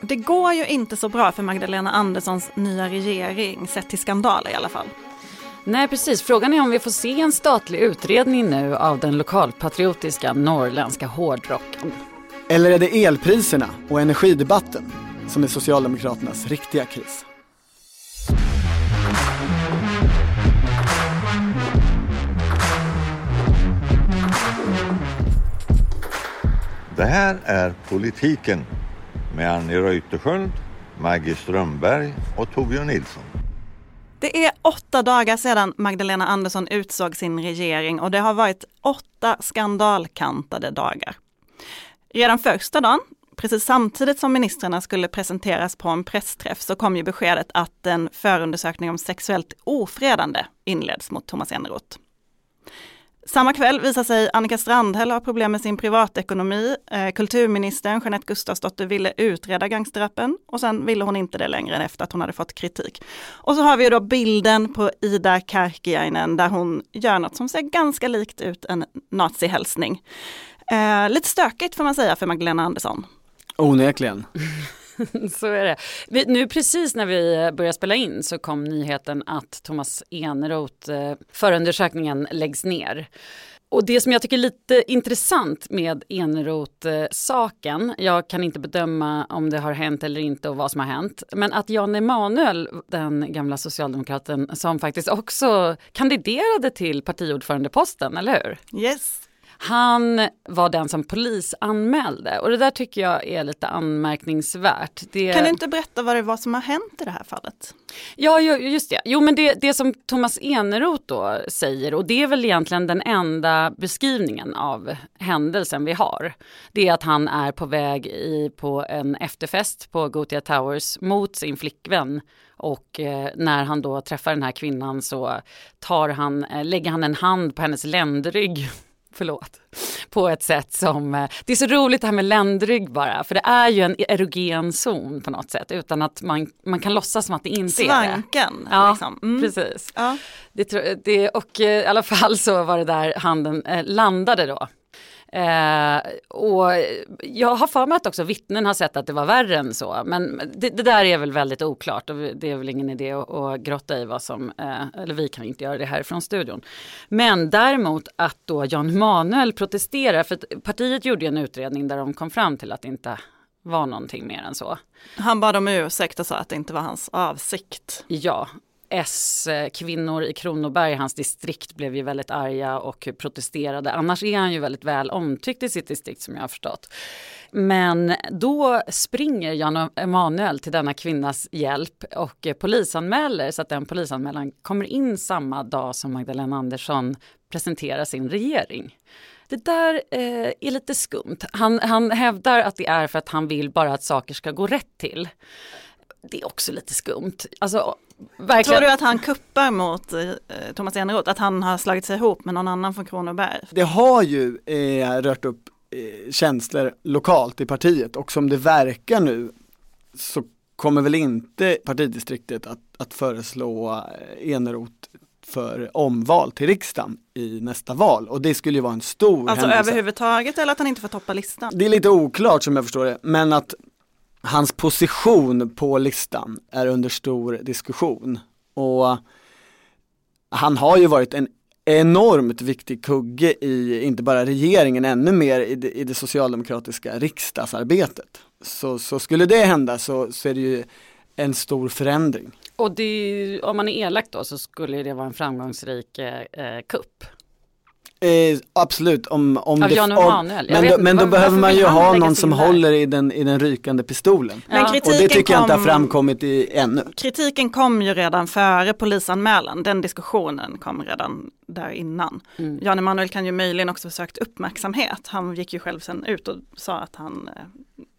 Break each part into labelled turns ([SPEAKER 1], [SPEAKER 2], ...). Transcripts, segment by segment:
[SPEAKER 1] Det går ju inte så bra för Magdalena Anderssons nya regering, sett till skandaler i alla fall.
[SPEAKER 2] Nej precis, frågan är om vi får se en statlig utredning nu av den lokalpatriotiska norrländska hårdrocken.
[SPEAKER 3] Eller är det elpriserna och energidebatten som är Socialdemokraternas riktiga kris?
[SPEAKER 4] Det här är Politiken med Annie Reuterskiöld, Maggie Strömberg och Torbjörn Nilsson.
[SPEAKER 1] Det är åtta dagar sedan Magdalena Andersson utsåg sin regering och det har varit åtta skandalkantade dagar. Redan första dagen, precis samtidigt som ministrarna skulle presenteras på en pressträff, så kom ju beskedet att en förundersökning om sexuellt ofredande inleds mot Thomas Eneroth. Samma kväll visar sig Annika Strandhäll ha problem med sin privatekonomi. Eh, kulturministern Jeanette Gustafsdotter ville utreda gangsterrappen och sen ville hon inte det längre efter att hon hade fått kritik. Och så har vi då bilden på Ida Karkiainen där hon gör något som ser ganska likt ut en nazihälsning. Eh, lite stökigt får man säga för Magdalena Andersson.
[SPEAKER 3] Onekligen.
[SPEAKER 2] så är det. Vi, nu precis när vi började spela in så kom nyheten att Thomas Eneroth, eh, förundersökningen läggs ner. Och det som jag tycker är lite intressant med Eneroth-saken, eh, jag kan inte bedöma om det har hänt eller inte och vad som har hänt, men att Jan Emanuel, den gamla socialdemokraten som faktiskt också kandiderade till partiordförandeposten, eller hur?
[SPEAKER 1] Yes.
[SPEAKER 2] Han var den som polisanmälde och det där tycker jag är lite anmärkningsvärt. Det...
[SPEAKER 1] Kan du inte berätta vad det var som har hänt i det här fallet?
[SPEAKER 2] Ja, just det. Jo, men det, det som Thomas Eneroth då säger och det är väl egentligen den enda beskrivningen av händelsen vi har. Det är att han är på väg i, på en efterfest på Gothia Towers mot sin flickvän och eh, när han då träffar den här kvinnan så tar han, eh, lägger han en hand på hennes ländrygg förlåt, på ett sätt som, eh, det är så roligt det här med ländrygg bara, för det är ju en erogen zon på något sätt utan att man, man kan låtsas som att det inte
[SPEAKER 1] Svanken,
[SPEAKER 2] är det.
[SPEAKER 1] Svanken.
[SPEAKER 2] Ja,
[SPEAKER 1] liksom. mm.
[SPEAKER 2] precis.
[SPEAKER 1] Ja.
[SPEAKER 2] Det, det, och eh, i alla fall så var det där handen eh, landade då. Eh, och jag har för mig att också vittnen har sett att det var värre än så. Men det, det där är väl väldigt oklart och det är väl ingen idé att, att grotta i vad som, eh, eller vi kan inte göra det här från studion. Men däremot att då Jan Manuel protesterar, för partiet gjorde en utredning där de kom fram till att det inte var någonting mer än så.
[SPEAKER 1] Han bad om ursäkt och sa att det inte var hans avsikt.
[SPEAKER 2] Ja, S-kvinnor i Kronoberg, hans distrikt, blev ju väldigt arga och protesterade. Annars är han ju väldigt väl omtyckt i sitt distrikt som jag har förstått. Men då springer Jan Emanuel till denna kvinnas hjälp och polisanmäler så att den polisanmälan kommer in samma dag som Magdalena Andersson presenterar sin regering. Det där eh, är lite skumt. Han, han hävdar att det är för att han vill bara att saker ska gå rätt till. Det är också lite skumt. Alltså,
[SPEAKER 1] Verkligen. Tror du att han kuppar mot eh, Thomas Eneroth? Att han har slagit sig ihop med någon annan från Kronoberg?
[SPEAKER 3] Det har ju eh, rört upp eh, känslor lokalt i partiet och som det verkar nu så kommer väl inte partidistriktet att, att föreslå eh, Eneroth för omval till riksdagen i nästa val och det skulle ju vara en stor
[SPEAKER 1] Alltså
[SPEAKER 3] händelse.
[SPEAKER 1] överhuvudtaget eller att han inte får toppa listan?
[SPEAKER 3] Det är lite oklart som jag förstår det men att hans position på listan är under stor diskussion. Och han har ju varit en enormt viktig kugge i, inte bara regeringen, ännu mer i det, i det socialdemokratiska riksdagsarbetet. Så, så skulle det hända så, så är det ju en stor förändring.
[SPEAKER 2] Och det, om man är elak då så skulle det vara en framgångsrik eh, eh kupp.
[SPEAKER 3] Eh, absolut, om, om
[SPEAKER 2] Av
[SPEAKER 3] det,
[SPEAKER 2] Jan Emanuel.
[SPEAKER 3] Men, då, men då behöver man ju ha någon som håller i den, i den rykande pistolen.
[SPEAKER 1] Men
[SPEAKER 3] och det tycker jag inte har framkommit i, ännu.
[SPEAKER 1] Kritiken kom ju redan före polisanmälan, den diskussionen kom redan där innan. Mm. Jan Emanuel kan ju möjligen också försökt uppmärksamhet. Han gick ju själv sen ut och sa att han eh,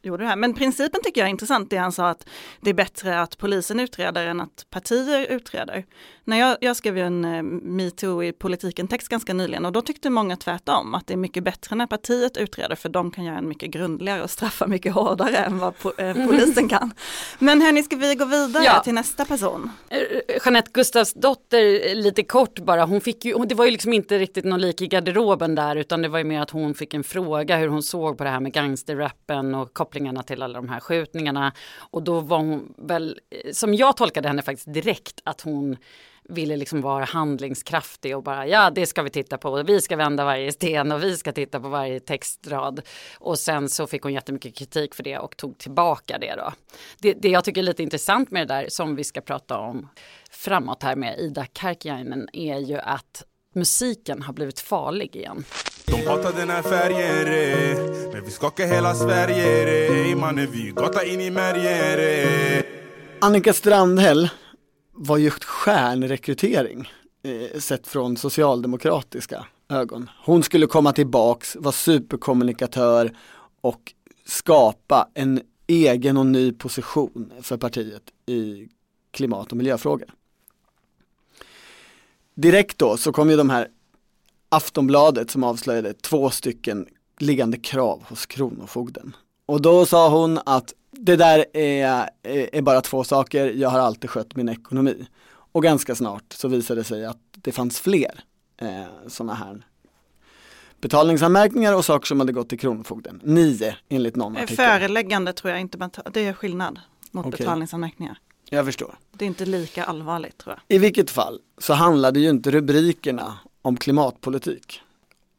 [SPEAKER 1] gjorde det här. Men principen tycker jag är intressant, det han sa att det är bättre att polisen utreder än att partier utreder. När jag, jag skrev ju en uh, metoo i politiken-text ganska nyligen och då tyckte många tvärtom att det är mycket bättre när partiet utreder för de kan göra en mycket grundligare och straffa mycket hårdare än vad po uh, polisen kan. Men hörni, ska vi gå vidare ja. till nästa person?
[SPEAKER 2] Uh, Jeanette Gustafsdotter, lite kort bara, hon fick ju, det var ju liksom inte riktigt någon lik i garderoben där utan det var ju mer att hon fick en fråga hur hon såg på det här med gangsterrappen och kopplingarna till alla de här skjutningarna. Och då var hon väl, som jag tolkade henne faktiskt direkt, att hon ville liksom vara handlingskraftig och bara ja det ska vi titta på, vi ska vända varje sten och vi ska titta på varje textrad. Och sen så fick hon jättemycket kritik för det och tog tillbaka det då. Det, det jag tycker är lite intressant med det där som vi ska prata om framåt här med Ida Karkiainen är ju att musiken har blivit farlig igen.
[SPEAKER 5] De hatar den här färgen re. Men vi skakar hela Sverige re. Mannen vi gata in i märgen re.
[SPEAKER 3] Annika Strandhäll var ju stjärnrekrytering eh, sett från socialdemokratiska ögon. Hon skulle komma tillbaks, vara superkommunikatör och skapa en egen och ny position för partiet i klimat och miljöfrågor. Direkt då så kom ju de här Aftonbladet som avslöjade två stycken liggande krav hos Kronofogden. Och då sa hon att det där är, är bara två saker, jag har alltid skött min ekonomi. Och ganska snart så visade det sig att det fanns fler eh, sådana här betalningsanmärkningar och saker som hade gått till Kronofogden. Nio enligt någon artikel.
[SPEAKER 1] Föreläggande tror jag inte, det är skillnad mot
[SPEAKER 3] Okej.
[SPEAKER 1] betalningsanmärkningar.
[SPEAKER 3] Jag förstår.
[SPEAKER 1] Det är inte lika allvarligt tror jag.
[SPEAKER 3] I vilket fall så handlade ju inte rubrikerna om klimatpolitik.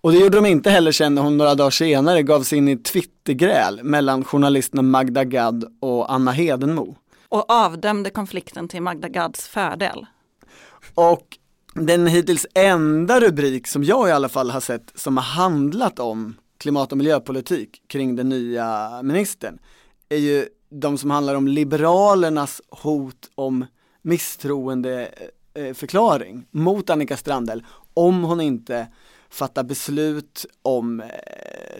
[SPEAKER 3] Och det gjorde de inte heller sen när hon några dagar senare gav sig in i Twittergräl mellan journalisterna Magda Gad och Anna Hedenmo.
[SPEAKER 1] Och avdömde konflikten till Magda Gads fördel.
[SPEAKER 3] Och den hittills enda rubrik som jag i alla fall har sett som har handlat om klimat och miljöpolitik kring den nya ministern är ju de som handlar om Liberalernas hot om misstroendeförklaring mot Annika Strandhäll om hon inte fattar beslut om eh,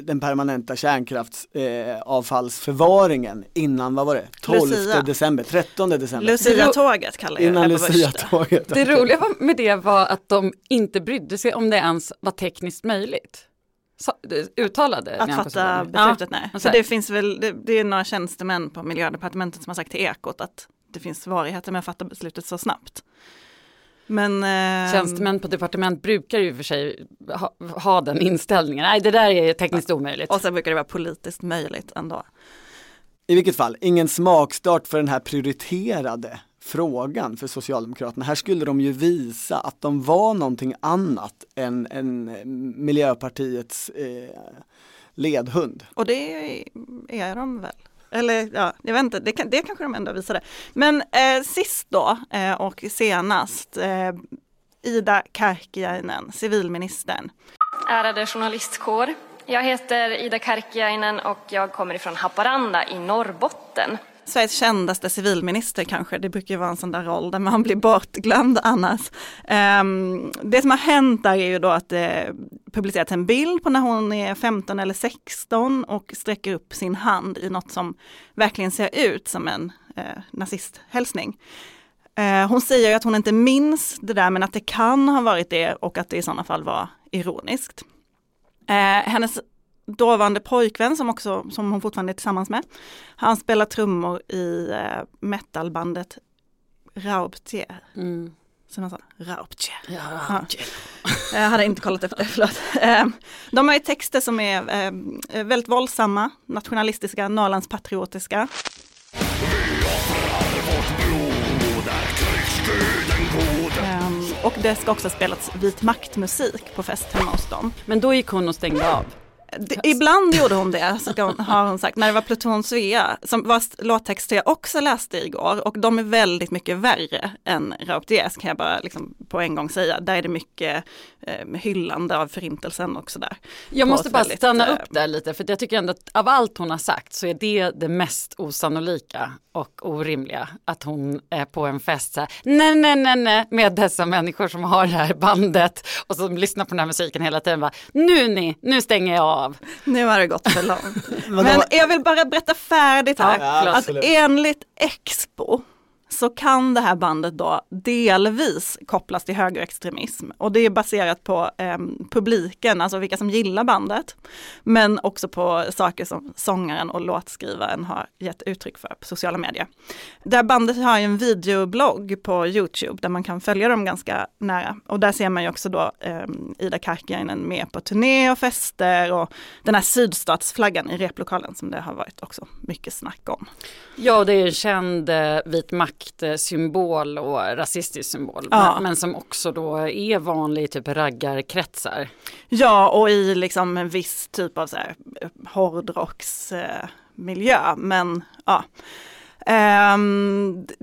[SPEAKER 3] den permanenta kärnkraftsavfallsförvaringen innan, vad var det, 12
[SPEAKER 1] Lucia.
[SPEAKER 3] december, 13 december.
[SPEAKER 1] Lucia-tåget kallar jag
[SPEAKER 3] Innan
[SPEAKER 1] det.
[SPEAKER 3] Lucia-tåget.
[SPEAKER 2] Det roliga med det var att de inte brydde sig om det ens var tekniskt möjligt. Så, det uttalade
[SPEAKER 1] Att fatta beslutet,
[SPEAKER 2] Ja,
[SPEAKER 1] nej.
[SPEAKER 2] så
[SPEAKER 1] det finns väl, det, det är några tjänstemän på miljödepartementet som har sagt till Ekot att det finns svårigheter med att fatta beslutet så snabbt. Men eh,
[SPEAKER 2] Tjänstemän på departement brukar ju för sig ha, ha den inställningen. Nej, det där är tekniskt omöjligt.
[SPEAKER 1] och så brukar det vara politiskt möjligt ändå.
[SPEAKER 3] I vilket fall, ingen smakstart för den här prioriterade frågan för Socialdemokraterna. Här skulle de ju visa att de var någonting annat än, än eh, Miljöpartiets eh, ledhund.
[SPEAKER 1] Och det är de väl. Eller ja, jag vet inte, det, kan, det kanske de ändå visade. Men eh, sist då eh, och senast, eh, Ida Karkiainen, civilministern.
[SPEAKER 6] Ärade journalistkår. Jag heter Ida Karkiainen och jag kommer ifrån Haparanda i Norrbotten.
[SPEAKER 1] Sveriges kändaste civilminister kanske, det brukar ju vara en sån där roll där man blir bortglömd annars. Ehm, det som har hänt där är ju då att eh, det publicerats en bild på när hon är 15 eller 16 och sträcker upp sin hand i något som verkligen ser ut som en eh, nazisthälsning. Eh, hon säger att hon inte minns det där men att det kan ha varit det och att det i sådana fall var ironiskt. Eh, hennes dåvarande pojkvän som, också, som hon fortfarande är tillsammans med, han spelar trummor i eh, metalbandet Raubtier.
[SPEAKER 2] Mm.
[SPEAKER 1] Som man sa, Raubtier.
[SPEAKER 2] Ja,
[SPEAKER 1] Jag hade inte kollat det, förlåt. Eh, De har ju texter som är eh, väldigt våldsamma, nationalistiska, Norrlandspatriotiska. Ehm, Och det ska också ha spelats vit maktmusik på fest hemma hos dem.
[SPEAKER 2] Men då gick hon och stängde av.
[SPEAKER 1] Det, ibland gjorde hon det, ska hon, har hon sagt, när det var Pluton Svea, som var låttexter jag också läste igår, och de är väldigt mycket värre än Rauptiers, kan jag bara liksom på en gång säga. Där är det mycket eh, hyllande av förintelsen och sådär.
[SPEAKER 2] Jag måste bara
[SPEAKER 1] väldigt,
[SPEAKER 2] stanna upp där lite för jag tycker ändå att av allt hon har sagt så är det det mest osannolika och orimliga att hon är på en fest så här, nej nej nej nej med dessa människor som har det här bandet och som lyssnar på den här musiken hela tiden bara, nu ni, nu stänger jag av.
[SPEAKER 1] Nu har det gått för långt. Men jag vill bara berätta färdigt här.
[SPEAKER 2] Ja,
[SPEAKER 1] att enligt Expo så kan det här bandet då delvis kopplas till högerextremism. Och det är baserat på eh, publiken, alltså vilka som gillar bandet. Men också på saker som sångaren och låtskrivaren har gett uttryck för på sociala medier. Det här bandet har ju en videoblogg på Youtube där man kan följa dem ganska nära. Och där ser man ju också då eh, Ida Karkiainen med på turné och fester och den här sydstatsflaggan i replokalen som det har varit också mycket snack om.
[SPEAKER 2] Ja, det är en känd eh, vit maktsymbol och rasistisk symbol.
[SPEAKER 1] Ja.
[SPEAKER 2] Men, men som också då är vanlig i typ raggarkretsar.
[SPEAKER 1] Ja, och i liksom en viss typ av så här hårdrocksmiljö. Men ja. D-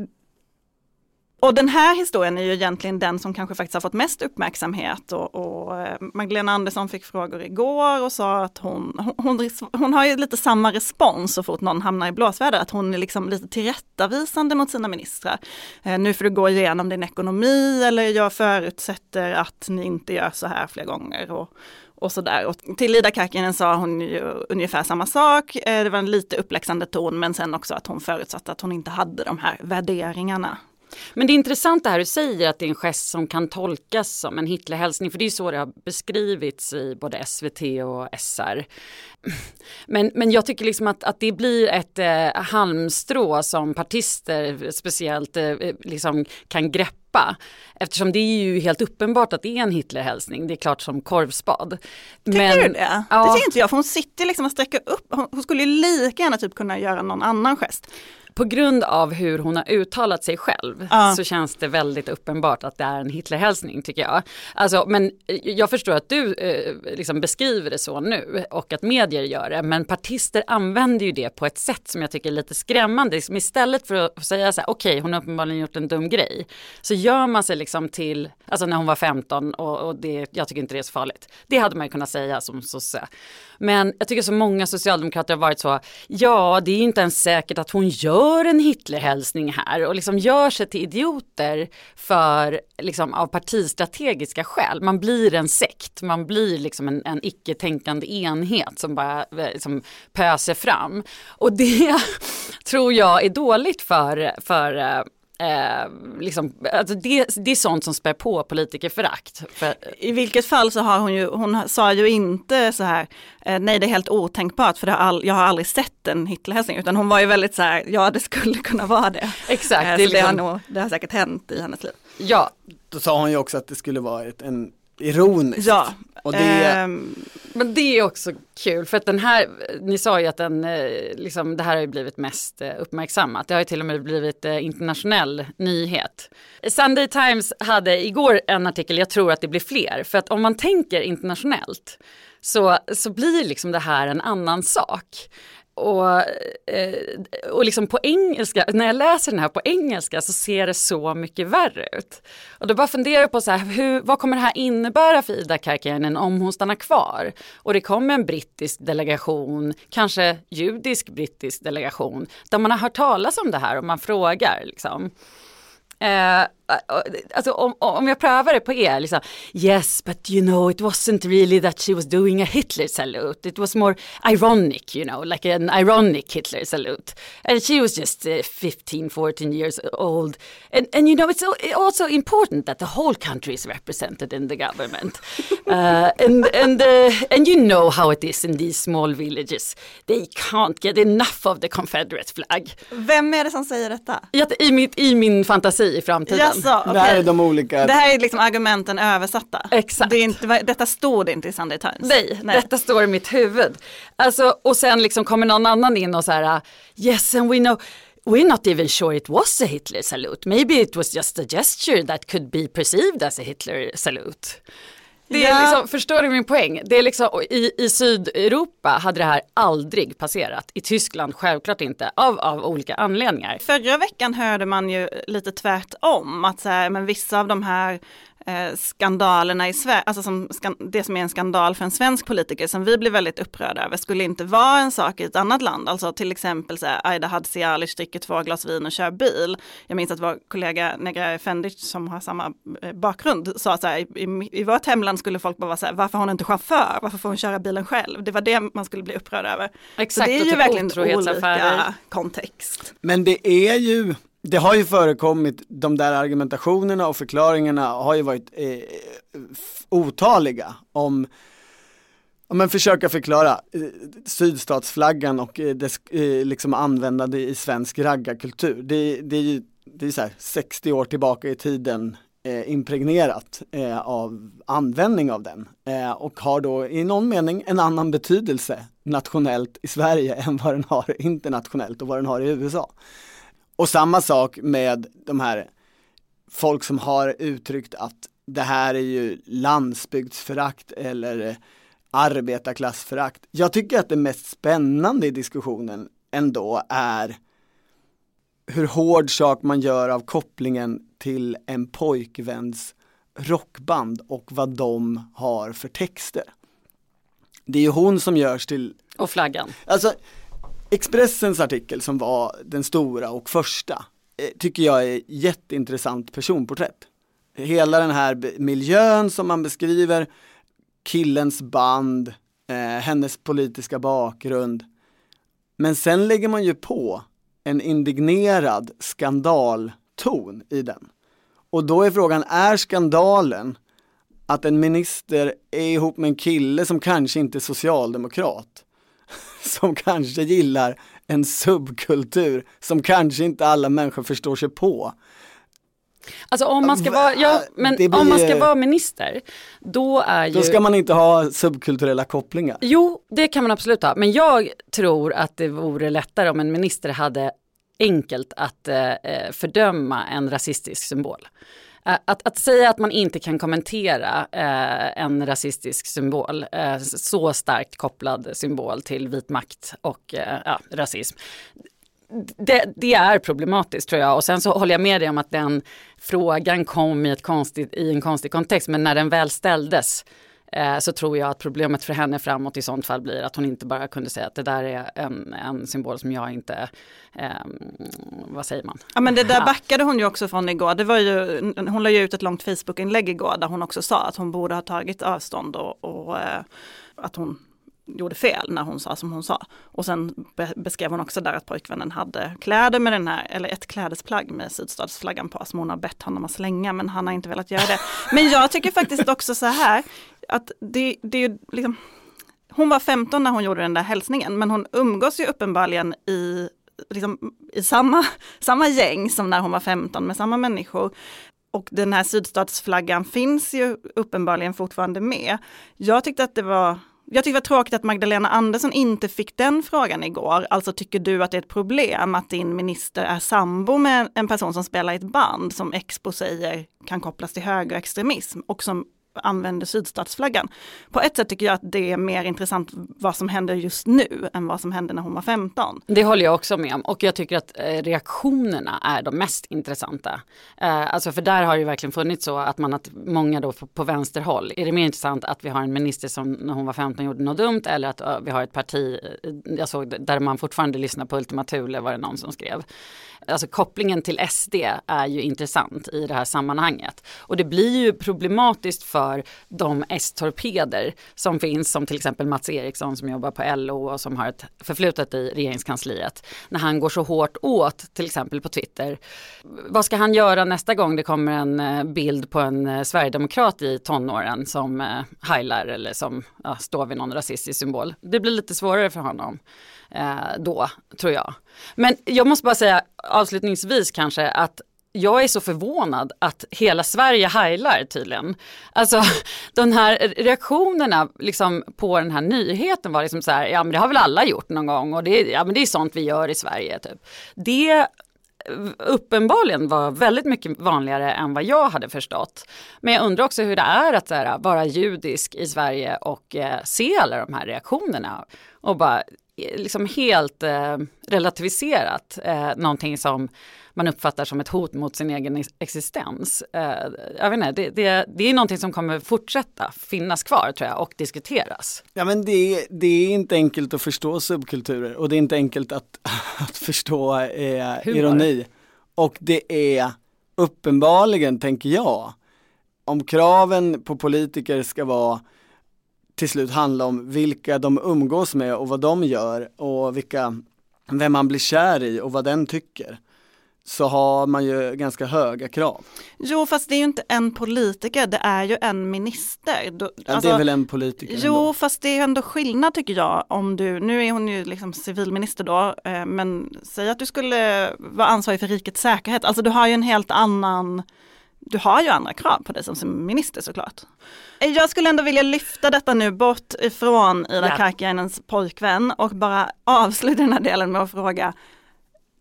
[SPEAKER 1] och den här historien är ju egentligen den som kanske faktiskt har fått mest uppmärksamhet och, och eh, Magdalena Andersson fick frågor igår och sa att hon, hon, hon, hon har ju lite samma respons så fort någon hamnar i blåsväder, att hon är liksom lite tillrättavisande mot sina ministrar. Eh, nu får du gå igenom din ekonomi eller jag förutsätter att ni inte gör så här fler gånger. Och, och sådär. Och till Ida Karkiainen sa hon ju ungefär samma sak. Eh, Det var en lite uppläxande ton men sen också att hon förutsatte att hon inte hade de här värderingarna.
[SPEAKER 2] Men det är intressant det här du säger att det är en gest som kan tolkas som en Hitlerhälsning. För det är så det har beskrivits i både SVT och SR. Men, men jag tycker liksom att, att det blir ett eh, halmstrå som partister speciellt eh, liksom kan greppa. Eftersom det är ju helt uppenbart att det är en Hitlerhälsning. Det är klart som korvspad.
[SPEAKER 1] Tycker du det?
[SPEAKER 2] Ja.
[SPEAKER 1] Det tycker inte jag, för hon sitter liksom och sträcker upp. Hon, hon skulle ju lika gärna typ kunna göra någon annan gest.
[SPEAKER 2] På grund av hur hon har uttalat sig själv
[SPEAKER 1] Ja.
[SPEAKER 2] så känns det väldigt uppenbart att det är en Hitlerhälsning tycker jag. Alltså, men jag förstår att du eh, liksom beskriver det så nu och att medier gör det. Men partister använder ju det på ett sätt som jag tycker är lite skrämmande. Liksom istället för att säga så här, okej hon har uppenbarligen gjort en dum grej. Så gör man sig liksom till, alltså när hon var 15 och, och det, jag tycker inte det är så farligt. Det hade man ju kunnat säga som sosse. Men jag tycker så många socialdemokrater har varit så, ja det är inte ens säkert att hon gör en Hitlerhälsning här och liksom gör sig till idioter för, liksom av partistrategiska skäl. Man blir en sekt, man blir liksom en, en icke-tänkande enhet som bara liksom, pöser fram. Och det tror jag är dåligt för, för eh, eh, liksom, alltså det, det är sånt som spär på politikerförakt. För,
[SPEAKER 1] I vilket fall så har hon ju, hon sa ju inte så här, eh, nej det är helt otänkbart för det har all, jag har aldrig sett en Hitlerhälsning, utan hon var ju väldigt så här, ja det skulle kunna vara det.
[SPEAKER 2] exakt,
[SPEAKER 1] Eh,
[SPEAKER 2] det,
[SPEAKER 1] så det, har
[SPEAKER 2] liksom,
[SPEAKER 1] nog, det har säkert hänt i hennes liv.
[SPEAKER 2] ja,
[SPEAKER 3] Då sa hon ju också att det skulle vara ett, en ironiskt.
[SPEAKER 1] Ja,
[SPEAKER 3] Och det,
[SPEAKER 1] ehm,
[SPEAKER 2] Men det är också kul för att den här, ni sa ju att den, eh, liksom, det här har ju blivit mest eh, uppmärksammat. Det har ju till och med blivit eh, internationell nyhet. Sunday Times hade igår en artikel, jag tror att det blir fler, för att om man tänker internationellt så, så blir liksom det här en annan sak. Och, eh, och liksom på engelska, när jag läser den här på engelska så ser det så mycket värre ut. Och då bara funderar jag på så här, hur, vad kommer det här innebära för Ida Karkiainen om hon stannar kvar? Och det kommer en brittisk delegation, kanske judisk brittisk delegation, där man har hört talas om det här och man frågar liksom. Eh, alltså om, om jag prövar det på er, liksom, yes but you know it wasn't really that she was doing a Hitler salute, it was more ironic you know, like an ironic Hitler salute. And she was just uh, 15, 14 years old. And, and you know it's al- also important that the whole country is represented in the government. Uh, and, and, uh, and you know how it is in these small villages, they can't get enough of the Confederate flag.
[SPEAKER 1] vem är det som säger detta?
[SPEAKER 2] I, mitt, I min fantasi i framtiden.
[SPEAKER 1] Jaså,
[SPEAKER 3] det här är de olika,
[SPEAKER 1] Det här är liksom argumenten översatta.
[SPEAKER 2] Exakt.
[SPEAKER 1] Det är inte, detta stod inte i Sunday Times.
[SPEAKER 2] Nej, detta står i mitt huvud. Alltså, och sen liksom kommer någon annan in och så här, yes and we know, we're not even sure it was a Hitler salute. Maybe it was just a gesture that could be perceived as a Hitler salute. Det är
[SPEAKER 1] Ja.
[SPEAKER 2] liksom, förstår du min poäng? Det är liksom, i, I Sydeuropa hade det här aldrig passerat. I Tyskland självklart inte, av, av olika anledningar.
[SPEAKER 1] Förra veckan hörde man ju lite tvärtom, att så här, men vissa av de här eh, skandalerna i Sverige, alltså som, det som är en skandal för en svensk politiker som vi blir väldigt upprörda över, skulle inte vara en sak i ett annat land. Alltså till exempel så här, Aida Hadzialic dricker två glas vin och kör bil. Jag minns att vår kollega Negra Efendic som har samma eh, bakgrund sa så här, i, i, vårt hemland skulle folk bara vara så här, varför har hon inte chaufför? Varför får hon köra bilen själv? Det var det man skulle bli upprörd över.
[SPEAKER 2] Exakt,
[SPEAKER 1] så det är ju
[SPEAKER 2] typ
[SPEAKER 1] verkligen olika kontext.
[SPEAKER 3] men det är ju det har ju förekommit, de där argumentationerna och förklaringarna har ju varit eh, otaliga om om man försöka förklara eh, sydstatsflaggan och eh, dess eh, liksom användande i svensk raggarkultur. Det, det är ju det är så här 60 år tillbaka i tiden eh, impregnerat eh, av användning av den eh, och har då i någon mening en annan betydelse nationellt i Sverige än vad den har internationellt och vad den har i USA. Och samma sak med de här folk som har uttryckt att det här är ju landsbygdsförakt eller arbetarklassförakt. Jag tycker att det mest spännande i diskussionen ändå är hur hård sak man gör av kopplingen till en pojkväns rockband och vad de har för texter. Det är ju hon som görs till
[SPEAKER 2] Och flaggan.
[SPEAKER 3] Alltså Expressens artikel som var den stora och första eh, tycker jag är jätteintressant personporträtt. Hela den här miljön som man beskriver, killens band, eh, hennes politiska bakgrund. Men sen lägger man ju på en indignerad skandalton i den. Och då är frågan, är skandalen att en minister är ihop med en kille som kanske inte är socialdemokrat? Som kanske gillar en subkultur som kanske inte alla människor förstår sig på.
[SPEAKER 2] Alltså om man ska vara, ja, men
[SPEAKER 3] blir-
[SPEAKER 2] om man ska vara minister, då är ju...
[SPEAKER 3] Då ska man inte ha subkulturella kopplingar.
[SPEAKER 2] Jo, det kan man absolut ha. Men jag tror att det vore lättare om en minister hade enkelt att eh, eh, fördöma en rasistisk symbol. Att, att säga att man inte kan kommentera eh, en rasistisk symbol, eh, så starkt kopplad symbol till vit makt och eh, ja, rasism. Det, det är problematiskt tror jag och sen så håller jag med dig om att den frågan kom i, ett konstigt, i en konstig kontext men när den väl ställdes eh, så tror jag att problemet för henne framåt i sånt fall blir att hon inte bara kunde säga att det där är en, en symbol som jag inte, ehm, vad säger man?
[SPEAKER 1] Ja men det där backade hon ju också från igår. Det var ju, hon la ju ut ett långt Facebook-inlägg igår där hon också sa att hon borde ha tagit avstånd och, och eh, att hon gjorde fel när hon sa som hon sa. Och sen be beskrev hon också där att pojkvännen hade kläder med den här, eller ett klädesplagg med sydstatsflaggan på som hon har bett honom att slänga men han har inte velat göra det. Men jag tycker faktiskt också så här att det, det är liksom hon var 15 när hon gjorde den där hälsningen men hon umgås ju uppenbarligen i, liksom, i samma, samma gäng som när hon var 15 med samma människor. Och den här sydstatsflaggan finns ju uppenbarligen fortfarande med. Jag tyckte att det var jag tycker det var tråkigt att Magdalena Andersson inte fick den frågan igår. Alltså tycker du att det är ett problem att din minister är sambo med en person som spelar i ett band som Expo säger kan kopplas till högerextremism och som använder sydstatsflaggan. På ett sätt tycker jag att det är mer intressant vad som händer just nu än vad som hände när hon var 15.
[SPEAKER 2] Det håller jag också med om och jag tycker att eh, reaktionerna är de mest intressanta. Eh, alltså för där har det ju verkligen funnits så att man att många då på, på vänsterhåll, är det mer intressant att vi har en minister som när hon var 15 gjorde något dumt eller att vi har ett parti, eh, jag såg där man fortfarande lyssnar på Ultima Thule var det någon som skrev. Alltså kopplingen till SD är ju intressant i det här sammanhanget. Och det blir ju problematiskt för de S-torpeder som finns, som till exempel Mats Eriksson som jobbar på LO och som har ett förflutet i regeringskansliet. När han går så hårt åt, till exempel på Twitter. Vad ska han göra nästa gång det kommer en eh, bild på en eh, sverigedemokrat i tonåren som eh, heilar eller som ja, står vid någon rasistisk symbol? Det blir lite svårare för honom eh, då, tror jag. Men jag måste bara säga avslutningsvis kanske att jag är så förvånad att hela Sverige heilar tydligen. Alltså de här reaktionerna liksom, på den här nyheten var liksom så här, ja men det har väl alla gjort någon gång och det, ja, men det är sånt vi gör i Sverige. Typ. Det eh, uppenbarligen var väldigt mycket vanligare än vad jag hade förstått. Men jag undrar också hur det är att här, vara judisk i Sverige och eh, se alla de här reaktionerna och bara liksom helt eh, relativiserat eh, någonting som man uppfattar som ett hot mot sin egen ex- existens. Eh, jag vet inte, det, det, det är någonting som kommer fortsätta finnas kvar tror jag och diskuteras.
[SPEAKER 3] Ja men det, är- det är inte enkelt att förstå subkulturer och det är inte enkelt att, att förstå eh, ironi. Och det är uppenbarligen, tänker jag, om kraven på politiker ska vara till slut handla om vilka de umgås med och vad de gör och vilka, vem man blir kär i och vad den tycker. så har man ju ganska höga krav.
[SPEAKER 1] Jo, fast det är ju inte en politiker, det är ju en minister. Då,
[SPEAKER 3] Ja,
[SPEAKER 1] alltså,
[SPEAKER 3] det är väl en politiker
[SPEAKER 1] Jo,
[SPEAKER 3] ändå.
[SPEAKER 1] fast det är ändå skillnad tycker jag om du, nu är hon ju liksom civilminister då, eh, men säg att du skulle vara ansvarig för rikets säkerhet, alltså du har ju en helt annan, du har ju andra krav på dig som, minister såklart. Eh, Jag skulle ändå vilja lyfta detta nu bort ifrån Ida
[SPEAKER 2] Ja.
[SPEAKER 1] Karkiainens pojkvän och bara avsluta den här delen med att fråga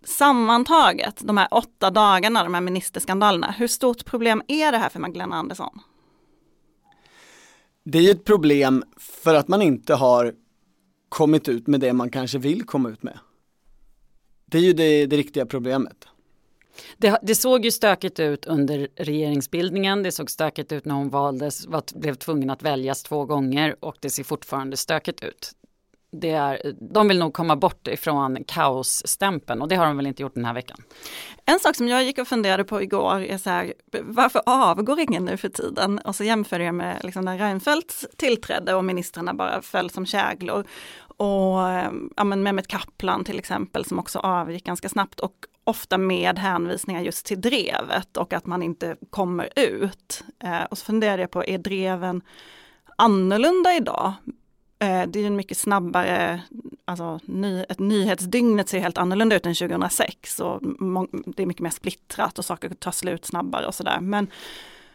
[SPEAKER 1] Sammantaget, de här åtta dagarna, de här ministerskandalerna, hur stort problem är det här för Magdalena Andersson?
[SPEAKER 3] Det är ju ett problem för att man inte har kommit ut med det man kanske vill komma ut med. Det är ju det, det riktiga problemet.
[SPEAKER 2] Det, det såg ju stökigt ut under regeringsbildningen, det såg stökigt ut när hon valdes, var, blev tvungen att väljas två gånger och det ser fortfarande stökigt ut. Det är, de vill nog komma bort ifrån kaosstämpeln och det har de väl inte gjort den här veckan.
[SPEAKER 1] En sak som jag gick och funderade på igår är så här, varför avgår ingen nu för tiden? Och så jämförde jag med liksom när Reinfeldt tillträdde och ministrarna bara föll som käglor. Och eh, ja, men Mehmet Kaplan till exempel som också avgick ganska snabbt och ofta med hänvisningar just till drevet och att man inte kommer ut. Eh, och så funderade jag på, är dreven annorlunda idag? Eh, det är ju en mycket snabbare, alltså ny, ett nyhetsdygnet ser helt annorlunda ut än 2006 och det är mycket mer splittrat och saker tar slut snabbare och sådär. Men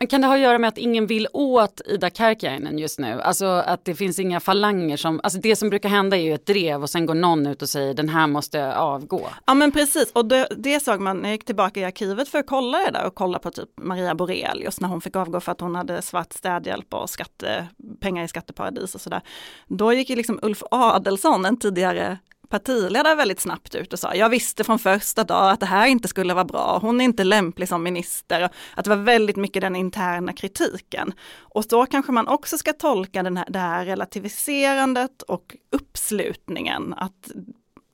[SPEAKER 2] men kan det ha att göra med att ingen vill åt Ida Karkiainen just nu? Alltså att det finns inga falanger som, alltså det som brukar hända är ju ett drev och sen går någon ut och säger den här måste avgå.
[SPEAKER 1] Ja men precis, och det, det såg man när jag gick tillbaka i arkivet för att kolla det där och kolla på typ Maria Borelius när hon fick avgå för att hon hade svart städhjälp och skatte, pengar i skatteparadis och sådär. Då gick ju liksom Ulf Adelsson, en tidigare partiledare väldigt snabbt ut och sa, jag visste från första dag att det här inte skulle vara bra, hon är inte lämplig som minister, att det var väldigt mycket den interna kritiken. Och då kanske man också ska tolka den här, det här relativiserandet och uppslutningen, att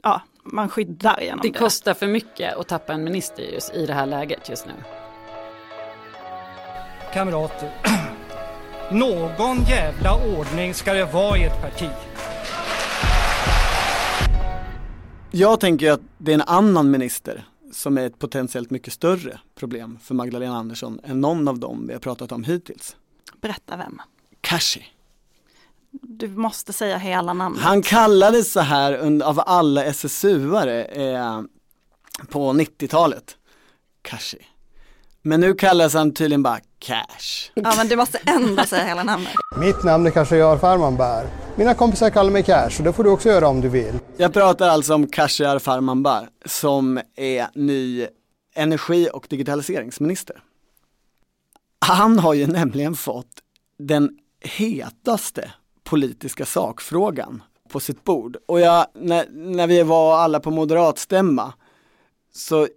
[SPEAKER 1] ja, man skyddar genom
[SPEAKER 2] Det
[SPEAKER 1] det.
[SPEAKER 2] kostar för mycket att tappa en minister just i det här läget just nu.
[SPEAKER 7] Kamrater, någon jävla ordning ska det vara i ett parti.
[SPEAKER 3] Jag tänker att det är en annan minister som är ett potentiellt mycket större problem för Magdalena Andersson än någon av dem vi har pratat om hittills.
[SPEAKER 1] Berätta vem.
[SPEAKER 3] Kashi.
[SPEAKER 1] Du måste säga hela namnet.
[SPEAKER 3] Han kallades så här av alla SSU-are eh, på 90-talet. Kashi. Men nu kallas han tydligen bara Cash.
[SPEAKER 1] Ja men du måste ändå säga hela namnet.
[SPEAKER 8] Mitt namn är Khashayar Farmanbar. Mina kompisar kallar mig Cash och det får du också göra om du vill.
[SPEAKER 3] Jag pratar alltså om Khashayar Farmanbar som är ny energi och digitaliseringsminister. Han har ju nämligen fått den hetaste politiska sakfrågan på sitt bord. Och jag, när, när vi var alla på moderatstämma så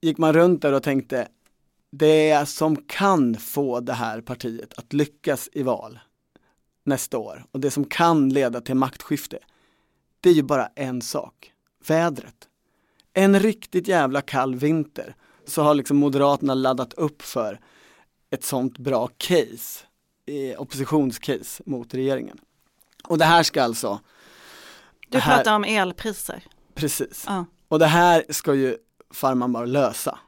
[SPEAKER 3] gick man runt där och tänkte det som kan få det här partiet att lyckas i val nästa år och det som kan leda till maktskifte det är ju bara en sak, vädret. En riktigt jävla kall vinter så har liksom Moderaterna laddat upp för ett sånt bra case, eh, oppositionscase mot regeringen. Och det här ska alltså,
[SPEAKER 1] Du
[SPEAKER 3] här-
[SPEAKER 1] pratar om elpriser.
[SPEAKER 3] precis,
[SPEAKER 1] Ja.
[SPEAKER 3] och det här ska ju Farman bara lösa.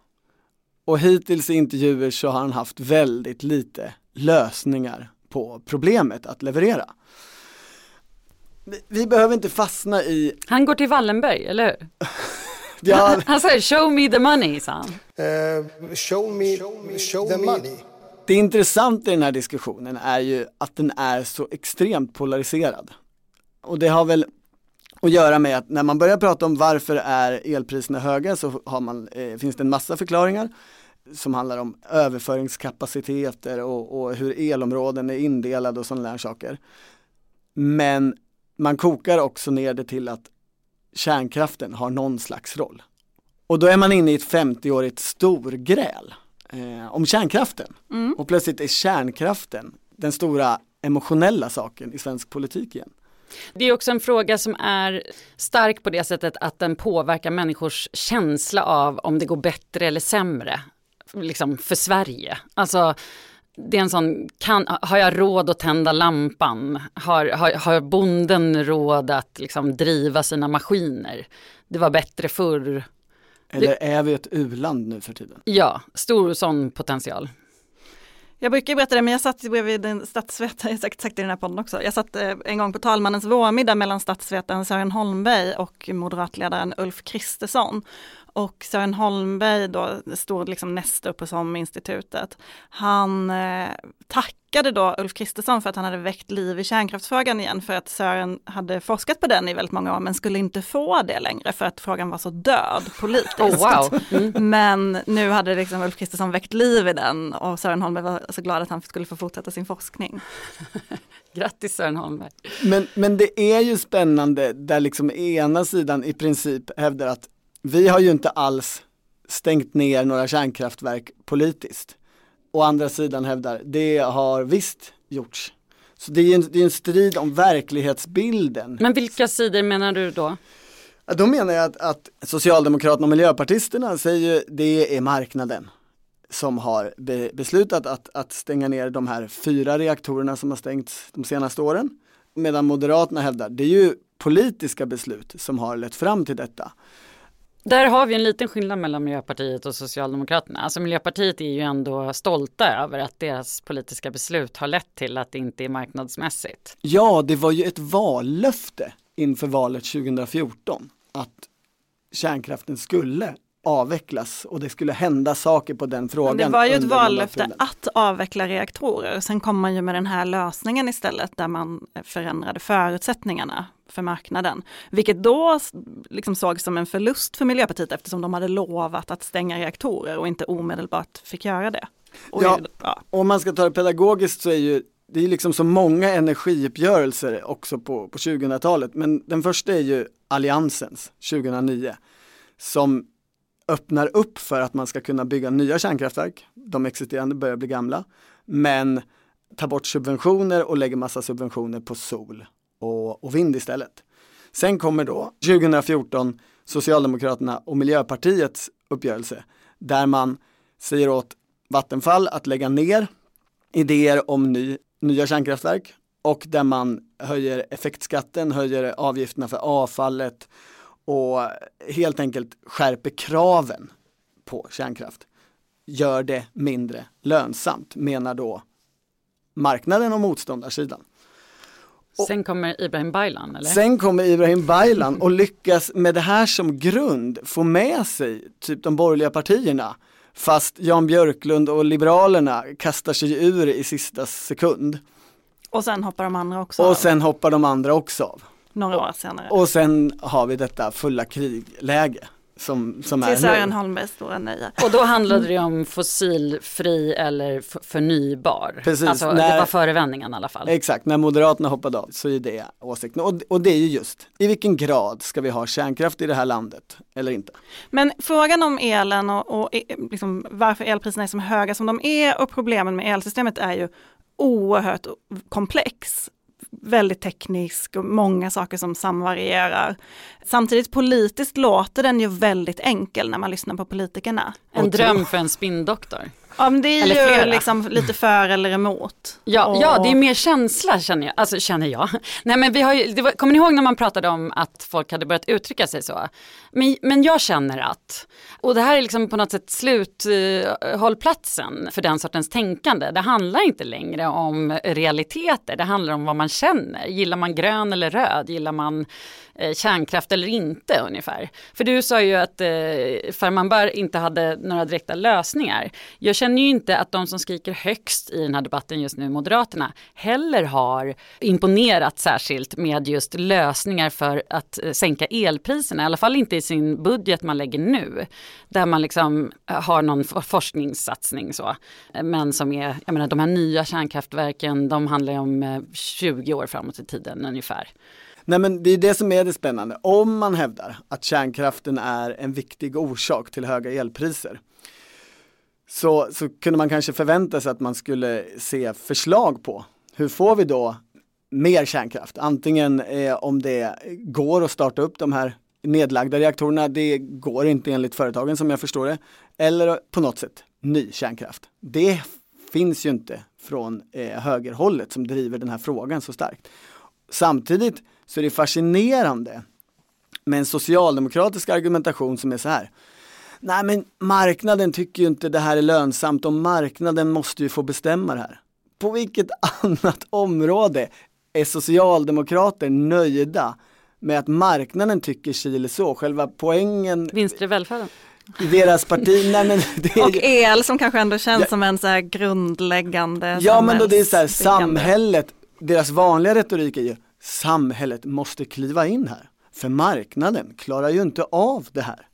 [SPEAKER 3] Och hittills i intervjuer så har han haft väldigt lite lösningar på problemet att leverera. Vi, behöver inte fastna i,
[SPEAKER 2] Han går till Wallenberg, eller hur?
[SPEAKER 3] ja,
[SPEAKER 2] Han säger show me the money, sa han.
[SPEAKER 8] Uh, show me, show the money.
[SPEAKER 3] Det intressanta i den här diskussionen är ju att den är så extremt polariserad. Och det har väl att göra med att när man börjar prata om varför är elpriserna höga så har man, eh, finns det en massa förklaringar som handlar om överföringskapaciteter och, och hur elområden är indelade och sådana där saker. Men man kokar också ner det till att kärnkraften har någon slags roll. Och då är man inne i ett 50-årigt storgräl eh, om kärnkraften. Och plötsligt är kärnkraften den stora emotionella saken i svensk politik igen.
[SPEAKER 2] Det är också en fråga som är stark på det sättet att den påverkar människors känsla av om det går bättre eller sämre liksom för Sverige. Alltså det är en sån, kan, har jag råd att tända lampan? Har, har, har bonden råd att liksom driva sina maskiner? Det var bättre förr.
[SPEAKER 3] Eller är vi ett u-land nu för tiden?
[SPEAKER 2] Ja, stor sån potential.
[SPEAKER 1] Jag brukar berätta det, men jag satt bredvid en statsvetare, jag har säkert sagt det i den här podden också. Jag satt eh, en gång på talmannens vårmiddag mellan statsvetaren Sören Holmberg och moderatledaren Ulf Kristersson. Och Sören Holmberg då, stod liksom näst upp på SOM-institutet. Han eh, tackade då Ulf Kristersson för att han hade väckt liv i kärnkraftsfrågan igen för att Sören hade forskat på den i väldigt många år men skulle inte få det längre för att frågan var så död politiskt.
[SPEAKER 2] Oh, wow. Mm.
[SPEAKER 1] Men nu hade liksom Ulf Kristersson väckt liv i den och Sören Holmberg var så glad att han skulle få fortsätta sin forskning.
[SPEAKER 2] Grattis Sören Holmberg.
[SPEAKER 3] Men, men det är ju spännande där liksom ena sidan i princip hävdar att vi har ju inte alls stängt ner några kärnkraftverk politiskt. Å andra sidan hävdar, det har visst gjorts. Så det är en, det är en strid om verklighetsbilden.
[SPEAKER 2] Men vilka sidor menar du då?
[SPEAKER 3] Då menar jag att, att Socialdemokraterna och Miljöpartisterna säger ju det är marknaden som har be, beslutat att, att stänga ner de här fyra reaktorerna som har stängts de senaste åren. Medan Moderaterna hävdar det är ju politiska beslut som har lett fram till detta.
[SPEAKER 2] Där har vi en liten skillnad mellan Miljöpartiet och Socialdemokraterna. Alltså Miljöpartiet är ju ändå stolta över att deras politiska beslut har lett till att det inte är marknadsmässigt.
[SPEAKER 3] Ja, det var ju ett vallöfte inför valet 2014 att kärnkraften skulle avvecklas och det skulle hända saker på den frågan.
[SPEAKER 1] Men det var ju ett vallöfte att avveckla reaktorer. Sen kom man ju med den här lösningen istället där man förändrade förutsättningarna för marknaden. Vilket då liksom såg som en förlust för Miljöpartiet eftersom de hade lovat att stänga reaktorer och inte omedelbart fick göra det.
[SPEAKER 3] Och ja, ja. om man ska ta det pedagogiskt så är ju det är liksom så många energiuppgörelser också på, på 2000-talet men den första är ju Alliansens 2009 som öppnar upp för att man ska kunna bygga nya kärnkraftverk. De existerande börjar bli gamla. Men tar bort subventioner och lägger massa subventioner på sol och, och vind istället. Sen kommer då 2014 Socialdemokraterna och Miljöpartiets uppgörelse där man säger åt Vattenfall att lägga ner idéer om ny, nya kärnkraftverk och där man höjer effektskatten, höjer avgifterna för avfallet och helt enkelt skärper kraven på kärnkraft. Gör det mindre lönsamt, menar då marknaden och motståndarsidan.
[SPEAKER 2] Sen kommer Ibrahim Baylan eller?
[SPEAKER 3] Sen kommer Ibrahim Baylan och lyckas med det här som grund få med sig typ de borgerliga partierna. Fast Jan Björklund och Liberalerna kastar sig ur i sista sekund.
[SPEAKER 1] Och sen hoppar de andra också
[SPEAKER 3] Och
[SPEAKER 1] av.
[SPEAKER 3] sen hoppar de andra också av.
[SPEAKER 1] Några år senare.
[SPEAKER 3] Och sen har vi detta fulla krigläge. Som, som
[SPEAKER 1] Till
[SPEAKER 3] är
[SPEAKER 1] Sören
[SPEAKER 3] nu.
[SPEAKER 1] Holmbergs stora nöje.
[SPEAKER 2] Och då handlade det om fossilfri eller förnybar.
[SPEAKER 3] Precis,
[SPEAKER 2] alltså
[SPEAKER 3] när-
[SPEAKER 2] det var förevändningen i alla fall.
[SPEAKER 3] Exakt, när Moderaterna hoppade av så är det åsikten. Och, och det är ju just, i vilken grad ska vi ha kärnkraft i det här landet eller inte?
[SPEAKER 1] Men frågan om elen och, och eh, liksom varför elpriserna är så höga som de är och problemen med elsystemet är ju oerhört komplex. Väldigt teknisk och många saker som samvarierar. Samtidigt politiskt låter den ju väldigt enkel när man lyssnar på politikerna.
[SPEAKER 2] En dröm för en spinndoktor.
[SPEAKER 1] Ja, men det är
[SPEAKER 2] Eller
[SPEAKER 1] ju liksom lite för eller emot.
[SPEAKER 2] Ja,
[SPEAKER 1] Och-
[SPEAKER 2] ja, det är mer känsla känner jag. Alltså känner jag. Nej men vi har ju, det var, kommer ni ihåg när man pratade om att folk hade börjat uttrycka sig så? Men, men jag känner att, och det här är liksom på något sätt sluthållplatsen för den sortens tänkande. Det handlar inte längre om realiteter, det handlar om vad man känner. Gillar man grön eller röd? Gillar man eh, kärnkraft eller inte ungefär? För du sa ju att eh, Farmanbar inte hade några direkta lösningar. Jag känner känner ju inte att de som skriker högst i den här debatten just nu, Moderaterna, heller har imponerat särskilt med just lösningar för att eh, sänka elpriserna. I alla fall inte i sin budget man lägger nu. Där man liksom eh, har någon forskningssatsning så. Eh, men som är, jag menar de här nya kärnkraftverken, de handlar ju om 20 år framåt i tiden ungefär.
[SPEAKER 3] Nej men det är det som är det spännande. Om man hävdar att kärnkraften är en viktig orsak till höga elpriser så, så kunde man kanske förvänta sig att man skulle se förslag på hur får vi då mer kärnkraft? Antingen eh, om det går att starta upp de här nedlagda reaktorerna, det går inte enligt företagen som jag förstår det, eller på något sätt ny kärnkraft. Det finns ju inte från eh, högerhållet som driver den här frågan så starkt. Samtidigt så är det fascinerande med en socialdemokratisk argumentation som är så här. Nej men marknaden tycker ju inte det här är lönsamt och marknaden måste ju få bestämma det här. På vilket annat område är socialdemokrater nöjda med att marknaden tycker si eller så? Själva poängen
[SPEAKER 2] Vinster i välfärden.
[SPEAKER 3] i deras parti, nej men det är
[SPEAKER 1] Och el som kanske ändå känns
[SPEAKER 3] Ja.
[SPEAKER 1] som en så här grundläggande
[SPEAKER 3] Ja men då det är så här, samhället, deras vanliga retorik är ju samhället måste kliva in här. För marknaden klarar ju inte av det här.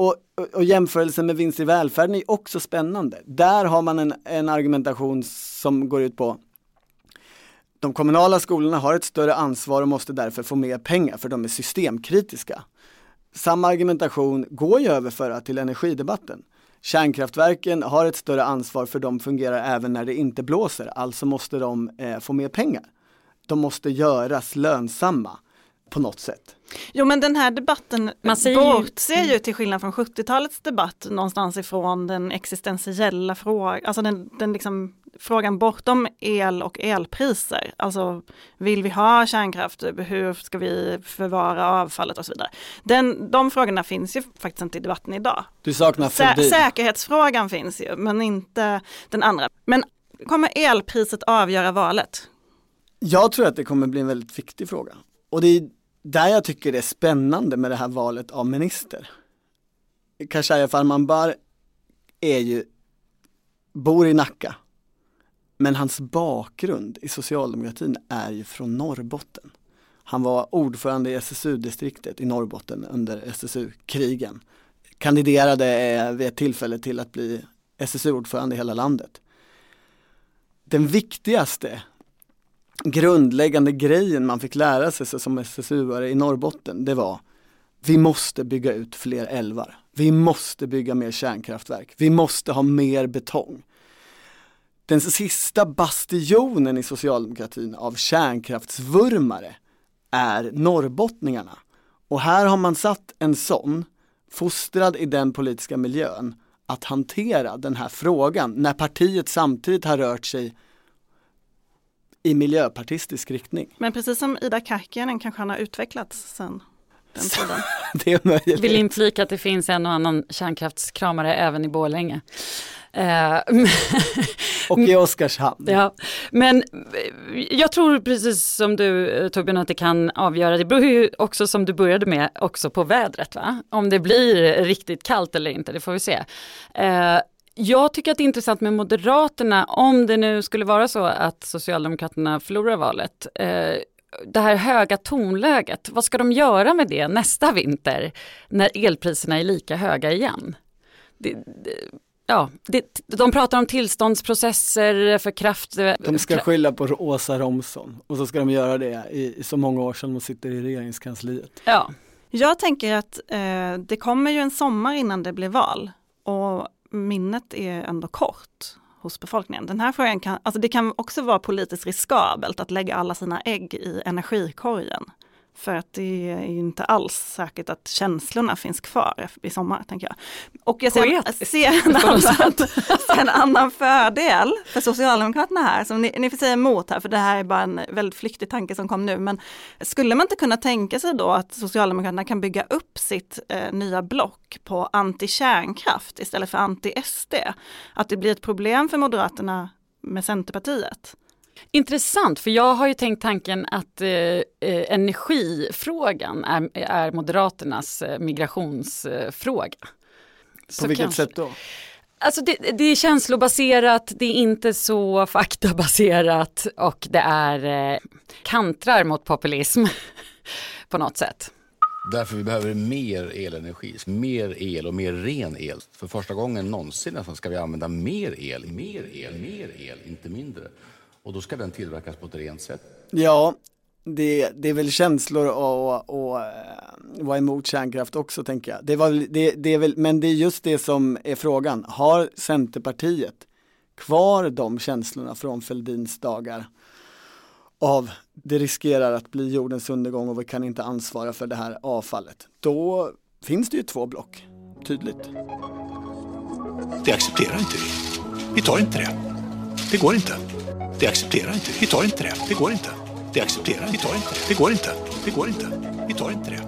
[SPEAKER 3] Och, och, och jämförelsen med vinst i välfärden är också spännande. Där har man en, en argumentation som går ut på de kommunala skolorna har ett större ansvar och måste därför få mer pengar för de är systemkritiska. Samma argumentation går ju överföra till energidebatten. Kärnkraftverken har ett större ansvar för de fungerar även när det inte blåser, alltså måste de eh, få mer pengar. De måste göras lönsamma på något sätt.
[SPEAKER 1] Jo men den här debatten
[SPEAKER 2] Man ju-
[SPEAKER 1] bortser ju till skillnad från 70-talets debatt någonstans ifrån den existentiella frågan, alltså den, den liksom, frågan bortom el och elpriser. Alltså vill vi ha kärnkraft, hur ska vi förvara avfallet och så vidare. Den, de frågorna finns ju faktiskt inte i debatten idag.
[SPEAKER 3] Du saknar
[SPEAKER 1] Sä säkerhetsfrågan finns ju men inte den andra. Men kommer elpriset avgöra valet?
[SPEAKER 3] Jag tror att det kommer bli en väldigt viktig fråga. Och det är där jag tycker det är spännande med det här valet av minister. Khashayar Farmanbar är ju, bor i Nacka. Men hans bakgrund i socialdemokratin är ju från Norrbotten. Han var ordförande i SSU-distriktet i Norrbotten under SSU-krigen. Kandiderade eh, vid ett tillfälle till att bli SSU-ordförande i hela landet. Den viktigaste grundläggande grejen man fick lära sig som SSU-are i Norrbotten, det var vi måste bygga ut fler älvar. Vi måste bygga mer kärnkraftverk. Vi måste ha mer betong. Den sista bastionen i socialdemokratin av kärnkraftsvurmare är norrbottningarna. Och här har man satt en sån, fostrad i den politiska miljön, att hantera den här frågan när partiet samtidigt har rört sig i miljöpartistisk riktning.
[SPEAKER 1] Men precis som Ida Karkiainen kanske han har utvecklats sen den tiden.
[SPEAKER 3] Det är möjligt.
[SPEAKER 2] Vill inflika att det finns en och annan kärnkraftskramare även i Borlänge. Eh,
[SPEAKER 3] Och i Oskarshamn.
[SPEAKER 2] Ja, men jag tror precis som du eh, Torbjörn att det kan avgöra, det beror ju också som du började med också på vädret va? Om det blir riktigt kallt eller inte, det får vi se. Eh, jag tycker att det är intressant med Moderaterna, om det nu skulle vara så att Socialdemokraterna förlorar valet. Eh, det här höga tonläget, vad ska de göra med det nästa vinter när elpriserna är lika höga igen? Det, det, ja, det, de pratar om tillståndsprocesser för kraft.
[SPEAKER 3] De ska skylla på Åsa Romson och så ska de göra det i, i så många år som de sitter i regeringskansliet.
[SPEAKER 2] Ja,
[SPEAKER 1] Jag tänker att eh, det kommer ju en sommar innan det blir val och minnet är ändå kort hos befolkningen. Den här frågan kan, alltså det kan också vara politiskt riskabelt att lägga alla sina ägg i energikorgen. För att det är ju inte alls säkert att känslorna finns kvar i sommar, tänker jag. Och jag ser, ser, en, annan, ser en annan fördel för Socialdemokraterna här, som ni, ni får säga emot här, för det här är bara en väldigt flyktig tanke som kom nu. Men skulle man inte kunna tänka sig då att Socialdemokraterna kan bygga upp sitt eh, nya block på anti-kärnkraft istället för anti-SD? Att det blir ett problem för Moderaterna med Centerpartiet?
[SPEAKER 2] Intressant, för jag har ju tänkt tanken att eh, eh, energifrågan är, är Moderaternas eh, migrationsfråga.
[SPEAKER 3] På vilket sätt då?
[SPEAKER 2] Alltså det, det är känslobaserat, det är inte så faktabaserat och det är eh, kantrar mot populism på något sätt.
[SPEAKER 9] Därför vi behöver mer elenergi, mer el och mer ren el. För första gången någonsin nästan ska vi använda mer el, mer el, mer el, inte mindre. Och då ska den tillverkas på ett rent sätt.
[SPEAKER 3] Ja, det, det är väl känslor och, och, och eh, vara emot kärnkraft också tänker jag. Det var, det, det är väl, men det är just det som är frågan. Har Centerpartiet kvar de känslorna från Fälldins dagar? Av det riskerar att bli jordens undergång och vi kan inte ansvara för det här avfallet. Då finns det ju två block, tydligt.
[SPEAKER 10] Det accepterar inte vi. Vi tar inte det. Det går inte. Det accepterar inte vi. Tar inte det. Det går inte. Det accepterar vi tar inte det. Det går inte. Det går inte. Vi tar inte det.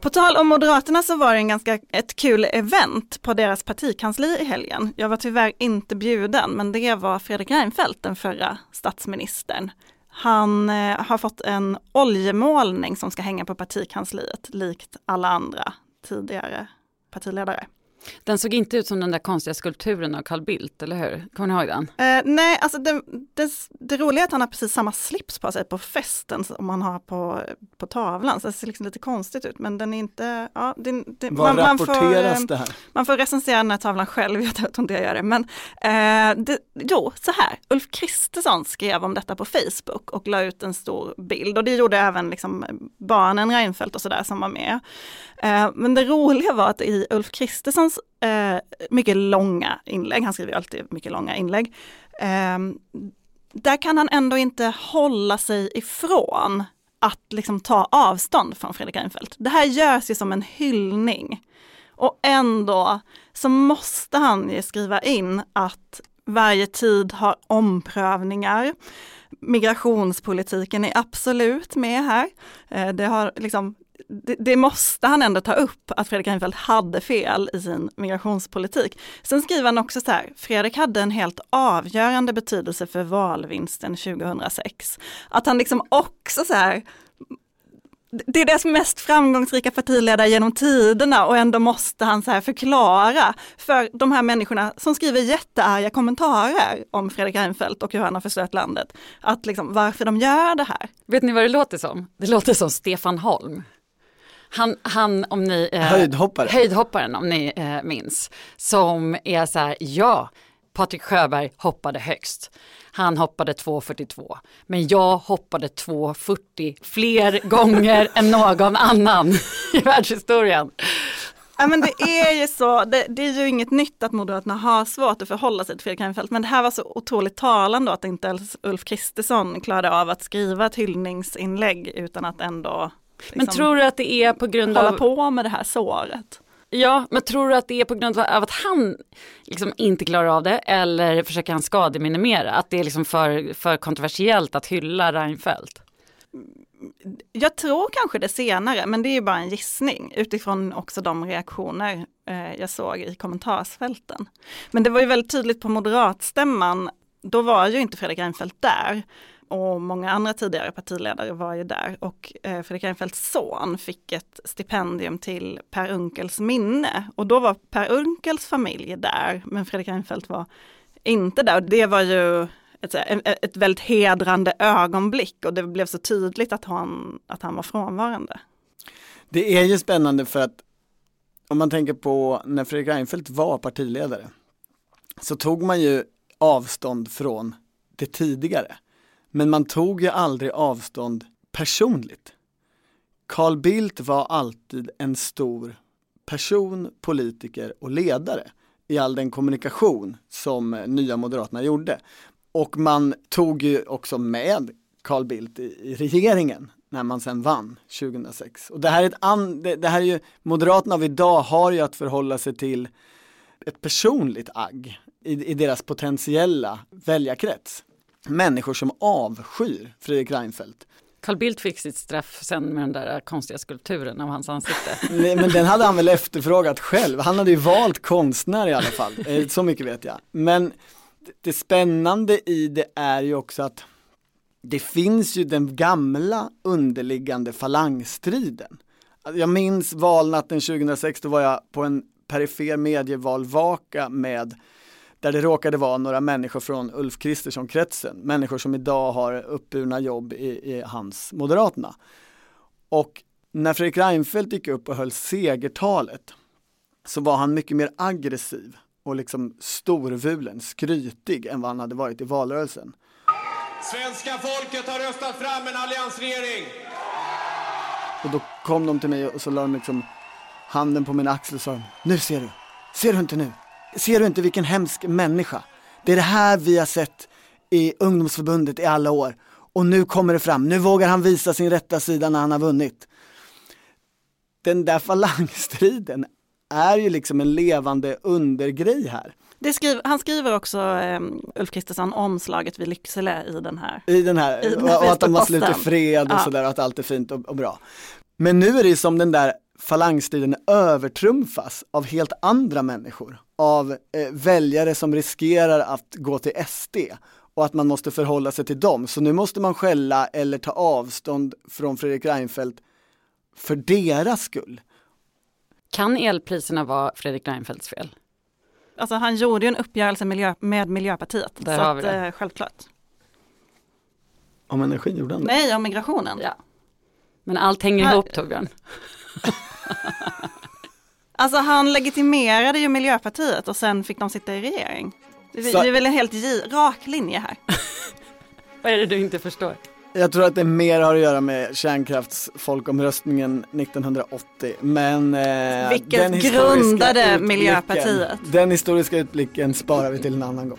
[SPEAKER 1] På tal om Moderaterna så var det en ganska, ett kul event på deras partikansli i helgen. Jag var tyvärr inte bjuden, men det var Fredrik Reinfeldt, den förra statsministern. Han eh, har fått en oljemålning som ska hänga på partikansliet, likt alla andra tidigare partiledare.
[SPEAKER 2] Den såg inte ut som den där konstiga skulpturen av Carl Bildt, eller hur? Kommer ni ihåg den?
[SPEAKER 1] Eh, nej, alltså det, det, det, roliga är att han har precis samma slips på sig på festen som han har på, på tavlan. Så det ser liksom lite konstigt ut, men den är inte... Ja, det, det,
[SPEAKER 3] Var man, rapporteras man får,
[SPEAKER 1] det
[SPEAKER 3] här?
[SPEAKER 1] Man får recensera den här tavlan själv, jag tror inte jag gör det. Men eh, det, jo, så här, Ulf Kristersson skrev om detta på Facebook och la ut en stor bild och det gjorde även liksom barnen Reinfeldt och sådär som var med. Eh, men det roliga var att i Ulf Kristerssons eh, mycket långa inlägg, han skriver alltid mycket långa inlägg, eh, där kan han ändå inte hålla sig ifrån att liksom ta avstånd från Fredrik Reinfeldt. Det här görs ju som en hyllning. Och ändå så måste han ju skriva in att varje tid har omprövningar. Migrationspolitiken är absolut med här. Eh, det har liksom det, det, måste han ändå ta upp, att Fredrik Reinfeldt hade fel i sin migrationspolitik. Sen skriver han också så här, Fredrik hade en helt avgörande betydelse för valvinsten 2006. Att han liksom också så här, det är deras mest framgångsrika partiledare genom tiderna och ändå måste han så här förklara för de här människorna som skriver jättearga kommentarer om Fredrik Reinfeldt och hur han har förstört landet. Att liksom varför de gör det här.
[SPEAKER 2] Vet ni vad det låter som? Det låter som Stefan Holm. Han, han om ni...
[SPEAKER 3] Eh, höjdhoppare.
[SPEAKER 2] Höjdhopparen om ni eh, minns. Som är så här, ja, Patrik Sjöberg hoppade högst. Han hoppade 2,42. Men jag hoppade 2,40 fler gånger än någon annan i världshistorien.
[SPEAKER 1] Ja men det är ju så, det, det, är ju inget nytt att Moderaterna har svårt att förhålla sig till Fredrik Reinfeldt, men det här var så otroligt talande att inte ens Ulf Kristersson klarade av att skriva ett hyllningsinlägg utan att ändå
[SPEAKER 2] Liksom, men tror du att det är på grund
[SPEAKER 1] hålla
[SPEAKER 2] av...
[SPEAKER 1] på med det här såret?
[SPEAKER 2] Ja, men tror du att det är på grund av att han liksom inte klarar av det eller försöker han skademinimera? Att det är liksom för, för kontroversiellt att hylla Reinfeldt?
[SPEAKER 1] Jag tror kanske det senare, men det är bara en gissning utifrån också de reaktioner eh, jag såg i kommentarsfälten. Men det var ju väldigt tydligt på moderatstämman, då var ju inte Fredrik Reinfeldt där och många andra tidigare partiledare var ju där och eh, Fredrik Reinfeldts son fick ett stipendium till Per Unkels minne och då var Per Unkels familj där men Fredrik Reinfeldt var inte där. Och det var ju ett, ett väldigt hedrande ögonblick och det blev så tydligt att han, att han var frånvarande.
[SPEAKER 3] Det är ju spännande för att om man tänker på när Fredrik Reinfeldt var partiledare så tog man ju avstånd från det tidigare. Men man tog ju aldrig avstånd personligt. Carl Bildt var alltid en stor person, politiker och ledare i all den kommunikation som Nya Moderaterna gjorde. Och man tog ju också med Carl Bildt i, i regeringen när man sen vann 2006. Och det här är, ett an, det, det, här är ju, Moderaterna av idag har ju att förhålla sig till ett personligt agg i, i deras potentiella väljarkrets människor som avskyr Fredrik Reinfeldt.
[SPEAKER 2] Carl Bildt fick sitt straff sen med den där konstiga skulpturen av hans ansikte.
[SPEAKER 3] Nej, men den hade han väl efterfrågat själv. Han hade ju valt konstnär i alla fall, eh, så mycket vet jag. Men det spännande i det är ju också att det finns ju den gamla underliggande falangstriden. Jag minns valnatten 2006, då var jag på en perifer medievalvaka med där det råkade vara några människor från Ulf Kristersson-kretsen, människor som idag har uppburna jobb i, i hans Moderaterna. Och när Fredrik Reinfeldt gick upp och höll segertalet så var han mycket mer aggressiv och liksom storvulen, skrytig än vad han hade varit i valrörelsen.
[SPEAKER 11] Svenska folket har röstat fram en alliansregering.
[SPEAKER 3] Och då kom de till mig och så la de liksom handen på min axel och sa Nu ser du, ser du inte nu? Ser du inte vilken hemsk människa? Det är det här vi har sett i ungdomsförbundet i alla år. Och nu kommer det fram, nu vågar han visa sin rätta sida när han har vunnit. Den där falangstriden är ju liksom en levande undergrej här.
[SPEAKER 1] Skriver, han skriver också, um, Ulf Kristersson, omslaget vid Lycksele i den här.
[SPEAKER 3] I den här, den här och, och att de har slutit fred och ja. sådär, att allt är fint och, och, bra. Men nu är det som den där falangstriden övertrumfas av helt andra människor, av eh, väljare som riskerar att gå till SD och att man måste förhålla sig till dem. Så nu måste man skälla eller ta avstånd från Fredrik Reinfeldt för deras skull.
[SPEAKER 2] Kan elpriserna vara Fredrik Reinfeldts fel?
[SPEAKER 1] Alltså han gjorde ju en uppgörelse miljö, med Miljöpartiet.
[SPEAKER 2] Där
[SPEAKER 1] så
[SPEAKER 2] har vi
[SPEAKER 1] att,
[SPEAKER 2] det.
[SPEAKER 1] eh, självklart.
[SPEAKER 3] Om energin gjorde han det?
[SPEAKER 1] Nej, om migrationen.
[SPEAKER 2] Ja. Men allt hänger
[SPEAKER 1] Här-
[SPEAKER 2] ihop Torbjörn.
[SPEAKER 1] Alltså han legitimerade ju Miljöpartiet och sen fick de sitta i regering. Det,
[SPEAKER 3] Så-
[SPEAKER 1] det är väl en helt gi- rak linje här.
[SPEAKER 2] Vad är det du inte förstår?
[SPEAKER 3] Jag tror att det mer har att göra med kärnkraftsfolkomröstningen 1980, men eh,
[SPEAKER 1] Vilket
[SPEAKER 3] den
[SPEAKER 1] grundade Miljöpartiet.
[SPEAKER 3] Den historiska utblicken sparar vi till en annan gång.